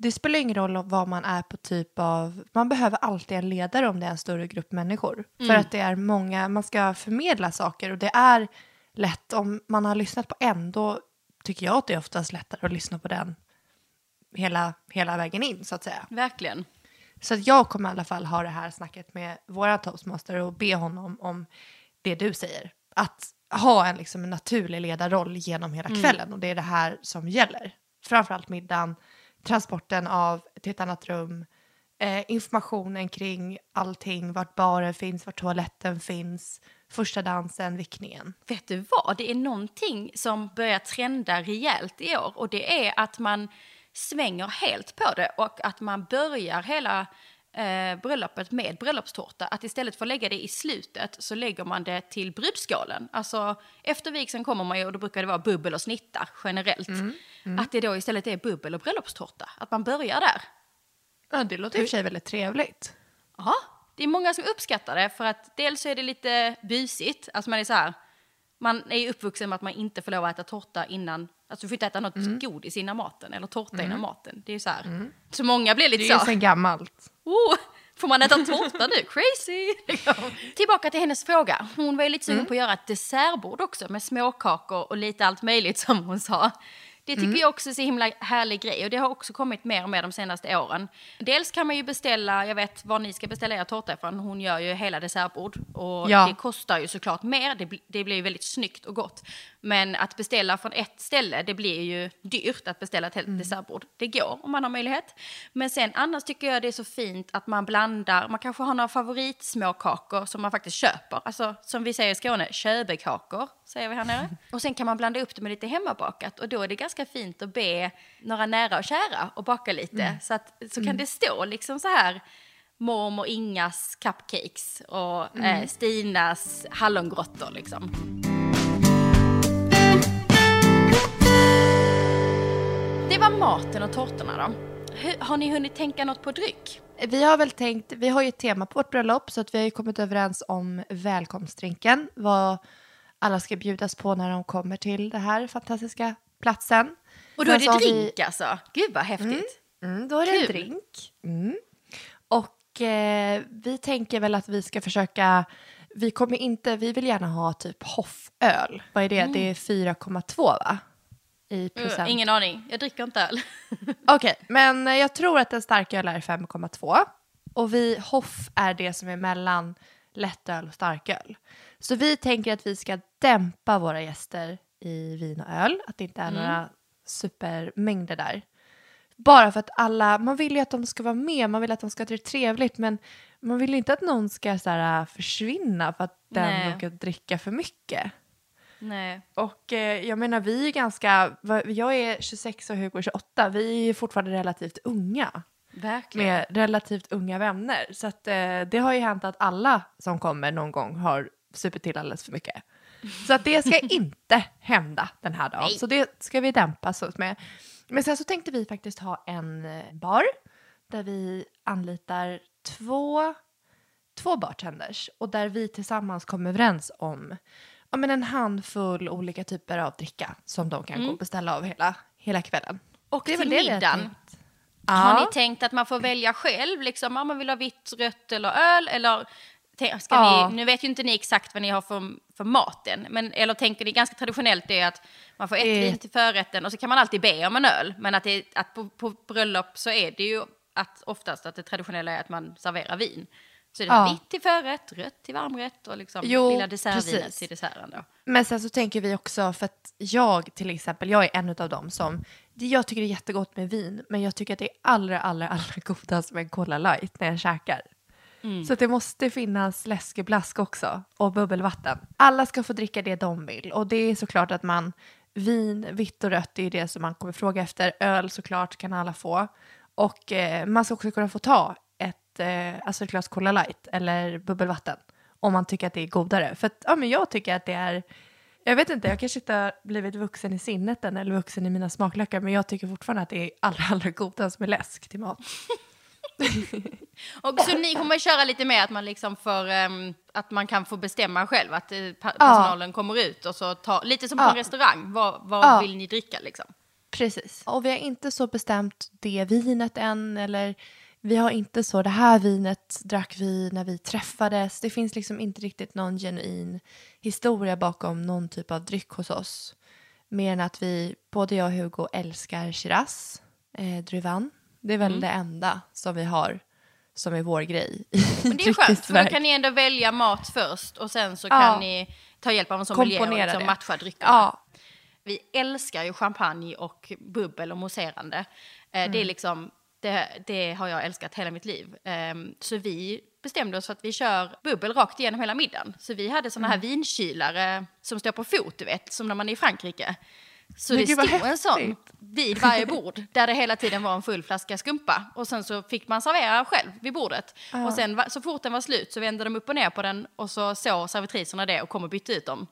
Det spelar ingen roll vad man är på typ av... Man behöver alltid en ledare om det är en större grupp människor. För att det är många, man ska förmedla saker och det är lätt om man har lyssnat på en, då tycker jag att det är oftast lättare att lyssna på den hela, hela vägen in så att säga. Verkligen. Så att jag kommer i alla fall ha det här snacket med våra toastmaster och be honom om det du säger. Att ha en, liksom, en naturlig ledarroll genom hela kvällen och det är det här som gäller. Framförallt middagen, transporten av till ett annat rum, eh, informationen kring allting, vart baren finns, vart toaletten finns, första dansen, vickningen. Vet du vad? Det är någonting som börjar trenda rejält i år och det är att man svänger helt på det och att man börjar hela eh, bröllopet med bröllopstårta. Att istället för att lägga det i slutet så lägger man det till brudskålen. Alltså efter vigseln kommer man ju och då brukar det vara bubbel och snitta generellt. Att det då istället är bubbel och bröllopstårta. Att man börjar där. Ja, det låter i och för sig väldigt trevligt. Ja, det är många som uppskattar det för att dels så är det lite busigt, alltså man är så här, man är ju uppvuxen med att man inte får lov att äta tårta innan, alltså du får inte äta något Mm. godis innan maten eller tårta innan maten. Det är ju så här, så många blir lite Det är ju så, gammalt. Oh, får man äta tårta nu? Crazy! *laughs* Tillbaka till hennes fråga, hon var ju lite Mm. sugen på att göra ett dessertbord också med småkakor och lite allt möjligt som hon sa. Det tycker Mm. jag också är så himla härlig grej och det har också kommit mer och mer de senaste åren. Dels kan man ju beställa, jag vet var ni ska beställa er tårta ifrån, hon gör ju hela dessertbord och Ja. det kostar ju såklart mer, det, det blir ju väldigt snyggt och gott. Men att beställa från ett ställe, det blir ju dyrt att beställa ett helt Mm. dessertbord. Det går om man har möjlighet. Men sen annars tycker jag det är så fint att man blandar, man kanske har några favoritsmåkakor som man faktiskt köper. Alltså som vi säger i Skåne, köbekakor säger vi här nere. *laughs* Och sen kan man blanda upp det med lite hemmabakat och då är det ganska fint att be några nära och kära och baka lite. Så, att, så kan det stå liksom så här mormor Ingas cupcakes och eh, Stinas hallongrottor liksom. Det var maten och tårtorna då. Har ni hunnit tänka något på dryck? Vi har väl tänkt, vi har ju ett tema på vårt bröllop så att vi har ju kommit överens om välkomstdrinken. Vad alla ska bjudas på när de kommer till den här fantastiska platsen. Och då är Sen det har vi- drink alltså? Gud vad häftigt. Mm, då är det Kul. drink. Mm. Och eh, vi tänker väl att vi ska försöka, vi kommer inte, vi vill gärna ha typ hofföl. Vad är det? Det är 4,2 va? I procent. Uh, ingen aning, jag dricker inte öl. *laughs* Okej, men eh, jag tror att en starköl är 5,2. Och vi Hoff är det som är mellan lättöl och starköl. Så vi tänker att vi ska dämpa våra gäster i vin och öl. Att det inte är några supermängder där. Bara för att alla, man vill ju att de ska vara med, man vill att de ska ha det trevligt men man vill inte att någon ska så här, försvinna för att den råkar dricka för mycket. Nej. Och eh, jag menar vi är ganska, jag är 26 och Hugo är 28, vi är fortfarande relativt unga. Verkligen. Med relativt unga vänner. Så att, eh, det har ju hänt att alla som kommer någon gång har supit till alldeles för mycket. Så att det ska *laughs* inte hända den här dagen. Nej. Så det ska vi dämpa oss med. Men sen så tänkte vi faktiskt ha en eh, bar där vi anlitar två, två bartenders och där vi tillsammans kommer överens om ja, men en handfull olika typer av dricka som de kan gå och beställa av hela, hela kvällen. Och Det till middagen. tänkt. Har Ja. ni tänkt att man får välja själv? Liksom, om man vill ha vitt, rött eller öl? Eller ska Ja. ni, nu vet ju inte ni exakt vad ni har för, för maten. Men, eller tänker ni ganska traditionellt det är att man får ett Eh. vin till förrätten och så kan man alltid be om en öl. Men att, det, att på, på bröllop så är det ju att oftast att det traditionella är att man serverar vin. Så det är Ja. vitt till förrätt, rött till varmrätt och liksom Jo, lilla dessertvinet precis. till desserten. Då. Men sen så tänker vi också, för att jag till exempel, jag är en av dem som, jag tycker det är jättegott med vin, men jag tycker att det är allra, allra, allra *laughs* godast med en Cola light när jag käkar. Så att det måste finnas läskeblask också och bubbelvatten. Alla ska få dricka det de vill och det är såklart att man, vin, vitt och rött, det är det som man kommer fråga efter. Öl såklart kan alla få. Och eh, man ska också kunna få ta ett, eh, alltså ett glas Cola light eller bubbelvatten om man tycker att det är godare. För att, ja, men jag tycker att det är, jag vet inte, jag kanske inte har blivit vuxen i sinnet än eller vuxen i mina smaklökar men jag tycker fortfarande att det är allra, allra godast med läsk till mat. Och så ni kommer köra lite mer att man liksom får, ehm, att man kan få bestämma själv, att eh, personalen kommer ut och så tar, lite som på Ja. en restaurang, vad, vad Ja. vill ni dricka liksom? Precis. Och vi har inte så bestämt det vinet än eller vi har inte så det här vinet drack vi när vi träffades. Det finns liksom inte riktigt någon genuin historia bakom någon typ av dryck hos oss. Mer än att vi, både jag och Hugo älskar Shiraz, eh, druvan. Det är väl det enda som vi har som är vår grej Men det är skönt, för då kan ni ändå välja mat först och sen så Ja. kan ni ta hjälp av en sommelier och Komponera liksom det. matcha dryckerna. Ja, Vi älskar ju champagne och bubbel och mousserande. Eh, Det är Mm. liksom, det, det har jag älskat hela mitt liv. Ehm, så vi bestämde oss för att vi kör bubbel rakt igenom hela middagen. Så vi hade såna här Mm. vinkylare som står på fot, du vet, som när man är i Frankrike. Så Men det stod en sån häftigt. vid varje bord där det hela tiden var en full flaska skumpa. Och sen så fick man servera själv vid bordet. Och sen så fort den var slut så vände de upp och ner på den och så såg servitriserna det och kom och bytte ut dem.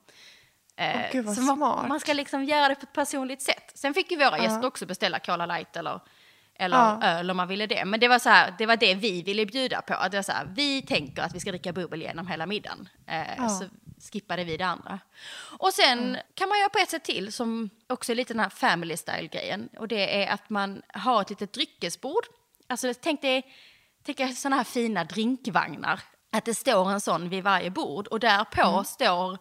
Åh, gud, man, man ska liksom göra det på ett personligt sätt. Sen fick ju våra gäster också beställa Cola Light eller, eller Ja. öl om man ville det. Men det var, så här, det var det vi ville bjuda på. Att det var så här, vi tänker att vi ska dricka bubbel genom hela middagen. Eh, Ja. Så skippade vi det andra. Och sen kan man göra på ett sätt till som också är lite den här family style-grejen. Och det är att man har ett litet dryckesbord. Alltså tänk dig, tänk dig sådana här fina drinkvagnar. Att det står en sån vid varje bord och därpå står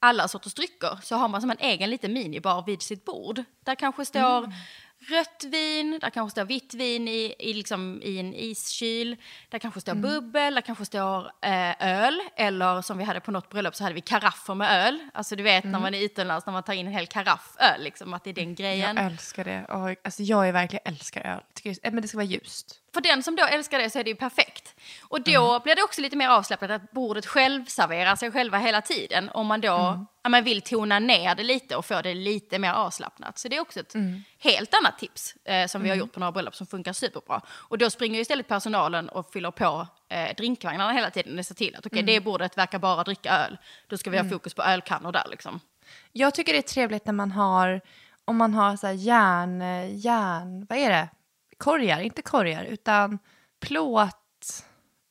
alla sorters drycker. Så har man som en egen liten minibar vid sitt bord. Där kanske står rött vin, där kanske står vitt vin i, i, liksom, i en iskyl. Där kanske står bubbel, där kanske står eh, öl. Eller som vi hade på något bröllop så hade vi karaffer med öl. Alltså du vet när man är utomlands när man tar in en hel karaff öl. Liksom, att det är den grejen. jag älskar det. Alltså, jag är verkligen älskar öl. Tycker, eh, men det ska vara ljust. För den som då älskar det så är det ju perfekt. Och då blir det också lite mer avslappnat att bordet själv serverar sig själva hela tiden. Om man då ja, man vill tona ner det lite och få det lite mer avslappnat. Så det är också ett helt annat tips eh, som vi har gjort på några bröllop som funkar superbra. Och då springer ju istället personalen och fyller på eh, drinkvagnarna hela tiden och ser till att okej, det bordet verkar bara dricka öl. Då ska vi ha fokus på ölkannor där liksom. Jag tycker det är trevligt när man har, om man har så här järn, eh, järn, vad är det? Korgar, inte korgar, utan plåt.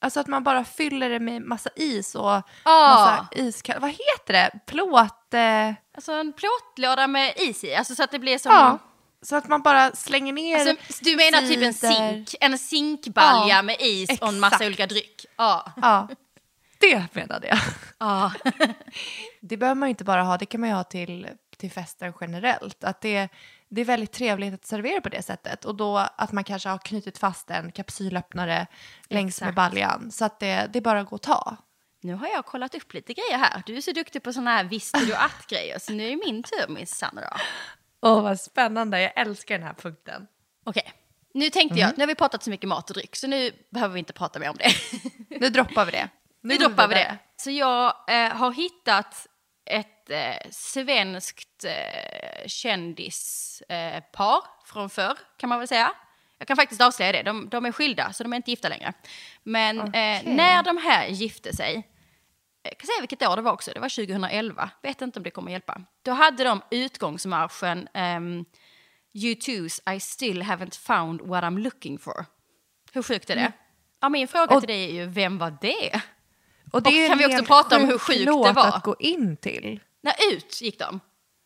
Alltså att man bara fyller det med massa is och massa iskall... Vad heter det? Plåt... Eh, Alltså en plåtlåda med is i, alltså så att det blir som... ja. Så att man bara slänger ner Alltså, du menar typ en zink, en zinkbalja Ja, med is och en massa exakt. olika dryck. Ja. Ja, det menade jag. ja. *laughs* Det behöver man ju inte bara ha, det kan man ju ha till, till festen generellt. Att det, det är väldigt trevligt att servera på det sättet. Och då att man kanske har knutit fast en kapsylöppnare längs med Exakt. baljan. Så att det, det är bara att gå och ta. Nu har jag kollat upp lite grejer här. Du är så duktig på såna här visste du att-grejer. Så nu är det min tur, Miss Sandra. Åh, vad spännande. Jag älskar den här punkten. Okej, nu tänkte jag, nu har vi pratat så mycket mat och dryck, så nu behöver vi inte prata mer om det. Nu droppar vi det. Nu går droppar vi vidare. det. Så jag eh, har hittat ett eh, svenskt eh, kändispar eh, från förr, kan man väl säga. Jag kan faktiskt avslöja det, de, de är skilda, så de är inte gifta längre. Men eh, Okej. när de här gifte sig, eh, jag kan säga vilket år det var också, det var 2011, vet inte om det kommer hjälpa. Då hade de utgångsmarschen ehm, U2's I still haven't found what I'm looking for. Hur sjukt är det? Ja, min fråga Och- till dig är ju, vem var det? Och det Och är kan vi en också helt prata om hur sjukt det var? att gå in till. Nej, ut gick de.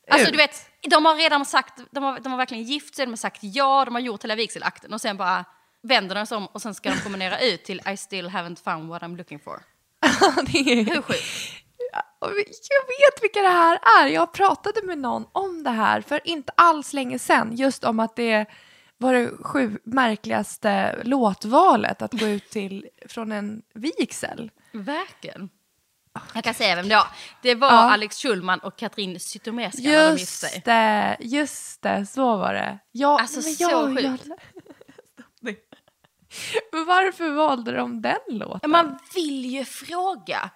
Alltså Ut. du vet, de har redan sagt, de har, de har verkligen gift sig, de har sagt ja, de har gjort hela vigselakten och sen bara vänder de sig om och sen ska de promenera *laughs* ut till I still haven't found what I'm looking for. *laughs* det är... Hur sjukt? Jag vet vilka det här är. Jag pratade med någon om det här för inte alls länge sedan. Just om att det var det sju märkligaste låtvalet att gå ut till från en vigsel. Verkligen. Jag kan säga vem det var. Det var Ja. Alex Schulman och Katrin Zytomierska när de gifte sig. Just det, just det, så var det. Ja, Alltså, så jag, sjukt. jag, *laughs* Men varför valde de den Ja, låten? Man vill ju fråga.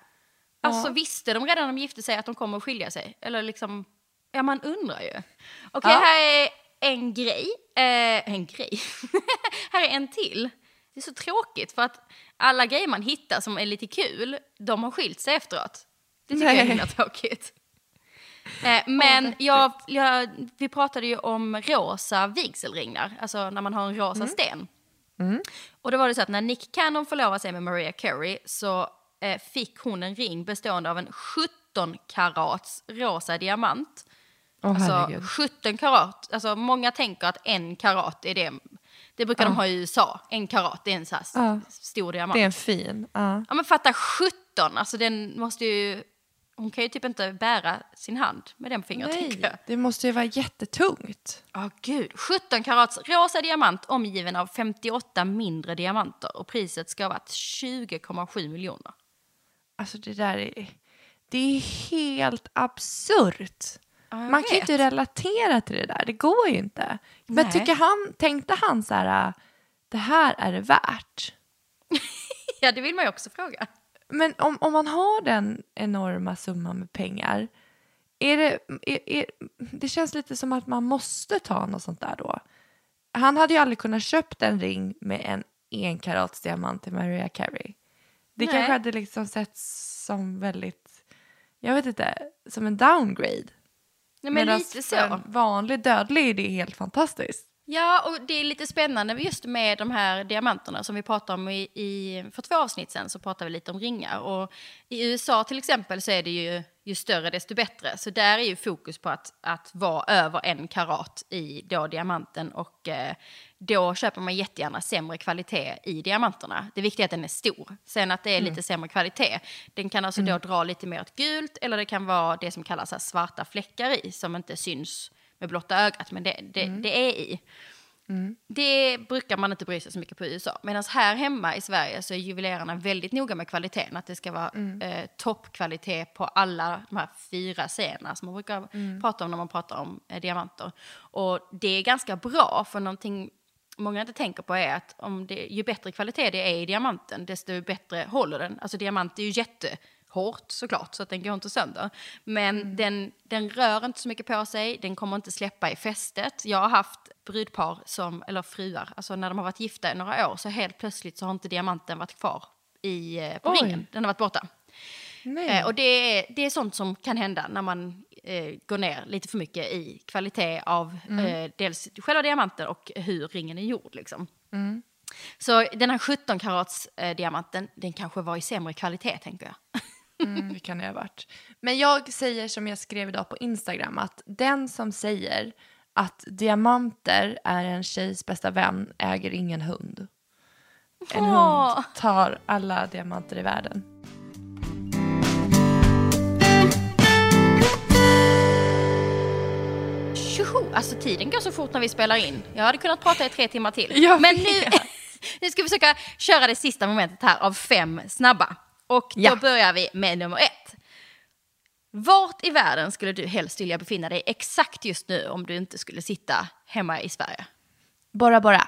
Alltså visste de redan när de gifte sig att de kommer att skilja sig? Eller liksom, ja man undrar ju. Okej, Ja. här är en grej. Eh, en grej? *laughs* här är en till. Det är så tråkigt för att alla grejer man hittar som är lite kul, de har skilt sig efteråt. Det tycker jag är Nej. himla tråkigt. Eh, men jag, jag, vi pratade ju om rosa vigselringar, alltså när man har en rosa sten. Och då var det så att när Nick Cannon förlovade sig med Maria Carey så eh, fick hon en ring bestående av en 17 karats rosa diamant. Åh, Alltså herregud. 17 karat, alltså många tänker att en karat är det, det brukar de ha i USA, en karat det är en så Ja. stor diamant. Det är en fin. Ja. Ja men fatta 17, alltså den måste ju, hon kan ju typ inte bära sin hand med den fingret. Nej, det måste ju vara jättetungt. Ja, gud. 17 karats rosa diamant omgiven av 58 mindre diamanter och priset ska ha varit 20,7 miljoner. Alltså det där är, det är helt absurt. Man kan ju inte relatera till det där, det går ju inte. Men Nej. tycker han, tänkte han så här, det här är det värt? *laughs* Ja, det vill man ju också fråga. Men om, om man har den enorma summan med pengar, är det, är, är, det känns lite som att man måste ta något sånt där då. Han hade ju aldrig kunnat köpt en ring med en enkarats diamant till Mariah Carey. Det Nej. kanske hade liksom setts som väldigt, jag vet inte, som en downgrade. Nej, men Medan lite för så. en vanlig dödlig är det helt fantastiskt. Ja, och det är lite spännande just med de här diamanterna som vi pratade om i, i för två avsnitt sen så pratade vi lite om ringar. Och i USA till exempel så är det ju, ju större desto bättre. Så där är ju fokus på att, att vara över en karat i då diamanten och eh, då köper man jättegärna sämre kvalitet i diamanterna. Det viktiga är att den är stor. Sen att det är lite sämre kvalitet. Den kan alltså då dra lite mer åt gult eller det kan vara det som kallas svarta fläckar i som inte syns med blotta ögat men det, det, det är i. Det brukar man inte bry sig så mycket på i USA. Medan här hemma i Sverige så är juvelerarna väldigt noga med kvaliteten. Att det ska vara eh, toppkvalitet på alla de här fyra serierna som man brukar prata om när man pratar om eh, diamanter. Och det är ganska bra för någonting många inte tänker på är att om det, ju bättre kvalitet det är i diamanten desto bättre håller den. Alltså diamant är ju jättehårt såklart så att den går inte sönder. Men den, den rör inte så mycket på sig, den kommer inte släppa i fästet. Jag har haft brudpar som, eller fruar, alltså när de har varit gifta i några år så helt plötsligt så har inte diamanten varit kvar i, eh, på Oj. ringen. Den har varit borta. Eh, och det är, det är sånt som kan hända när man eh, går ner lite för mycket i kvalitet av eh, dels själva diamanten och hur ringen är gjord. Liksom. Så den här 17 karats eh, diamanten, den kanske var i sämre kvalitet tänker jag. *laughs* Mm, det kan det ha varit. Men jag säger som jag skrev idag på Instagram att den som säger att diamanter är en tjejs bästa vän äger ingen hund. En hund tar alla diamanter i världen. Tjoho! Alltså tiden går så fort när vi spelar in. Jag hade kunnat prata i tre timmar till. Jag Men nu, *laughs* nu ska vi försöka köra det sista momentet här av fem snabba. Och då Ja. börjar vi med nummer ett. Vart i världen skulle du helst vilja befinna dig exakt just nu om du inte skulle sitta hemma i Sverige? Bora Bora.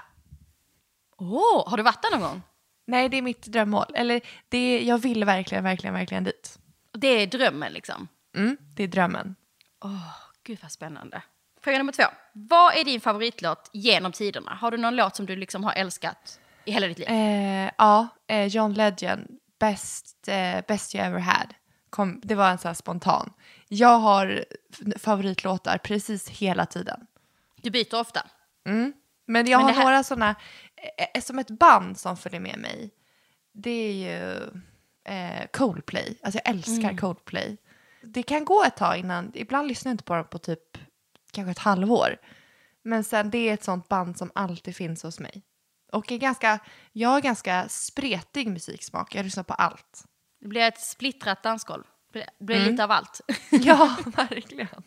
Åh, har du varit där någon gång? Nej, det är mitt drömmål. Eller det jag vill verkligen, verkligen, verkligen dit. Det är drömmen liksom. Mm, det är drömmen. Åh, gud vad spännande. Fråga nummer två. Vad är din favoritlåt genom tiderna? Har du någon låt som du liksom har älskat i hela ditt liv? Eh, ja, eh, John Legend, best, eh, best you ever had. Kom, det var en sån här spontan. Jag har favoritlåtar precis hela tiden. Du byter ofta. Men jag Men har här- några såna, eh, som ett band som följer med mig. Det är ju eh, Coldplay. Alltså jag älskar Mm. Coldplay. Det kan gå ett tag innan, ibland lyssnar jag inte på dem på typ kanske ett halvår. Men sen det är ett sånt band som alltid finns hos mig. Och är ganska, jag har ganska spretig musiksmak, jag lyssnar på allt. Det blir ett splittrat dansgolv. Det blir lite av allt. *laughs* Ja, *laughs* verkligen.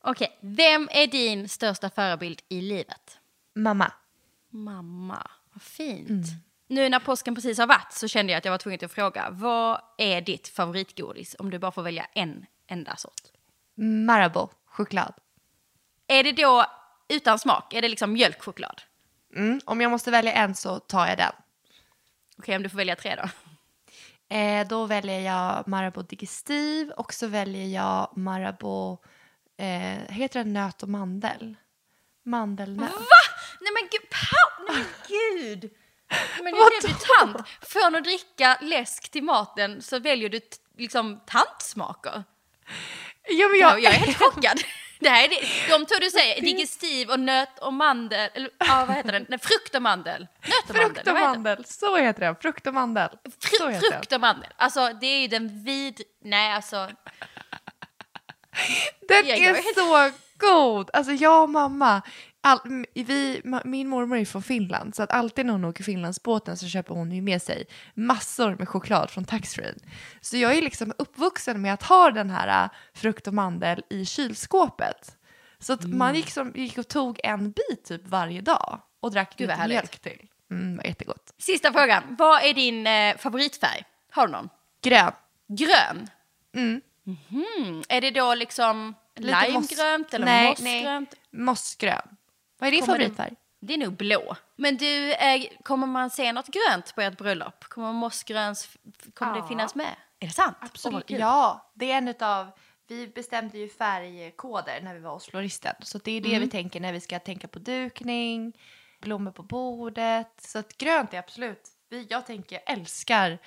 Okej, vem är din största förebild i livet? Mamma. Mamma, vad fint. Nu när påsken precis har varit så kände jag att jag var tvungen att fråga. Vad är ditt favoritgodis om du bara får välja en enda sort? Marabou, choklad. Är det då utan smak? Är det liksom mjölkchoklad? Mm. Om jag måste välja en så tar jag den. Okej, om du får välja tre då. Eh, då väljer jag Marabou Digestive och så väljer jag Marabou, eh, heter den nöt och mandel? Mandelnöt. Nej men gud, pau! Nej men gud! Men nu blev du tant. Från att dricka läsk till maten så väljer du t- liksom tantsmaker. Ja, men Jag, jag är helt chockad. *laughs* Det här är det, de två du säger, digestiv och nöt och mandel, eller ja, vad heter den? Nej, frukt och mandel. Nöt och mandel. Frukt och den? mandel, så heter den. Frukt och mandel. heter frukt och mandel. Alltså det är ju den vid... Nej alltså. Den jag är så god! Alltså jag och mamma, all, vi, min mormor är från Finland så att alltid när hon åker Finlandsbåten så köper hon ju med sig massor med choklad från taxfree. Så jag är liksom uppvuxen med att ha den här äh, frukt och mandel i kylskåpet. Så att Mm. man gick, som, gick och tog en bit typ varje dag och drack Gud, lite mjölk till. Mm, var jättegott. Sista frågan. Vad är din eh, favoritfärg? Har du någon? Grön. Grön? Mm. Mhm. Är det då liksom limegrönt eller Nej, mossgrönt? Mossgrön. Vad är din favoritfärg? Det är nog blå. Men du, eh, kommer man se något grönt på ert bröllop? Kommer mossgröns, kommer Ja. det finnas med? Är det sant? Vad kul. ja, det är en av vi bestämde ju färgkoder när vi var hos floristen. Så det är det vi tänker när vi ska tänka på dukning, blommor på bordet. Så att grönt är absolut, vi, jag tänker, jag älskar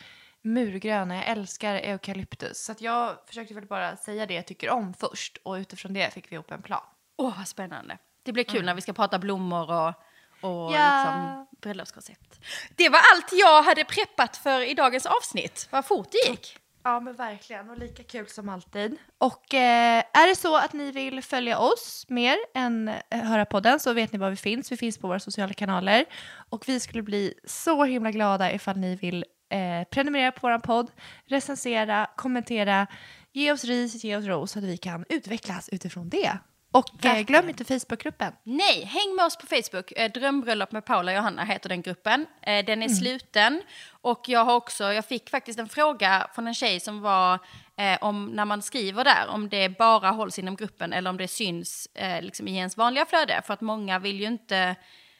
murgröna, jag älskar eukalyptus. Så att jag försökte väl bara säga det jag tycker om först och utifrån det fick vi ihop en plan. Åh, vad spännande. Det blir kul när vi ska prata blommor och, och Ja. liksom bröllopskoncept. Det var allt jag hade preppat för i dagens avsnitt. Vad fort det gick. Ja men verkligen och lika kul som alltid. Och eh, är det så att ni vill följa oss mer än eh, höra podden så vet ni var vi finns. Vi finns på våra sociala kanaler och vi skulle bli så himla glada ifall ni vill eh, prenumerera på vår podd, recensera, kommentera, ge oss ris, ge oss ros så att vi kan utvecklas utifrån det. Och eh, glöm inte Facebookgruppen. Nej, häng med oss på Facebook. Eh, Drömbröllop med Paula och Johanna heter den gruppen. Eh, Den är sluten. Och jag har också, jag fick faktiskt en fråga från en tjej som var eh, om när man skriver där, om det bara hålls inom gruppen eller om det syns eh, liksom i ens vanliga flöde. För att många vill ju inte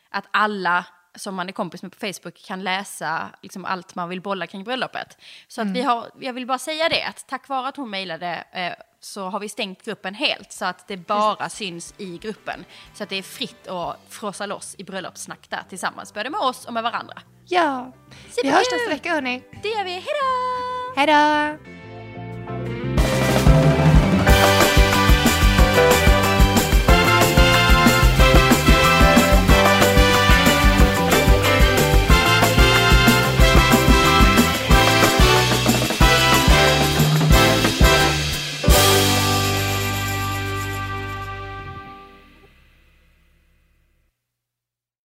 att alla som man är kompis med på Facebook kan läsa liksom allt man vill bolla kring bröllopet. Så att vi har, jag vill bara säga det, att tack vare att hon mejlade eh, så har vi stängt gruppen helt så att det bara syns i gruppen. Så att det är fritt att frossa loss i bröllopssnack där tillsammans, både med oss och med varandra. Ja, vi Superkul! hörs nästa vecka hörni. Det gör vi, hejdå! Hej då!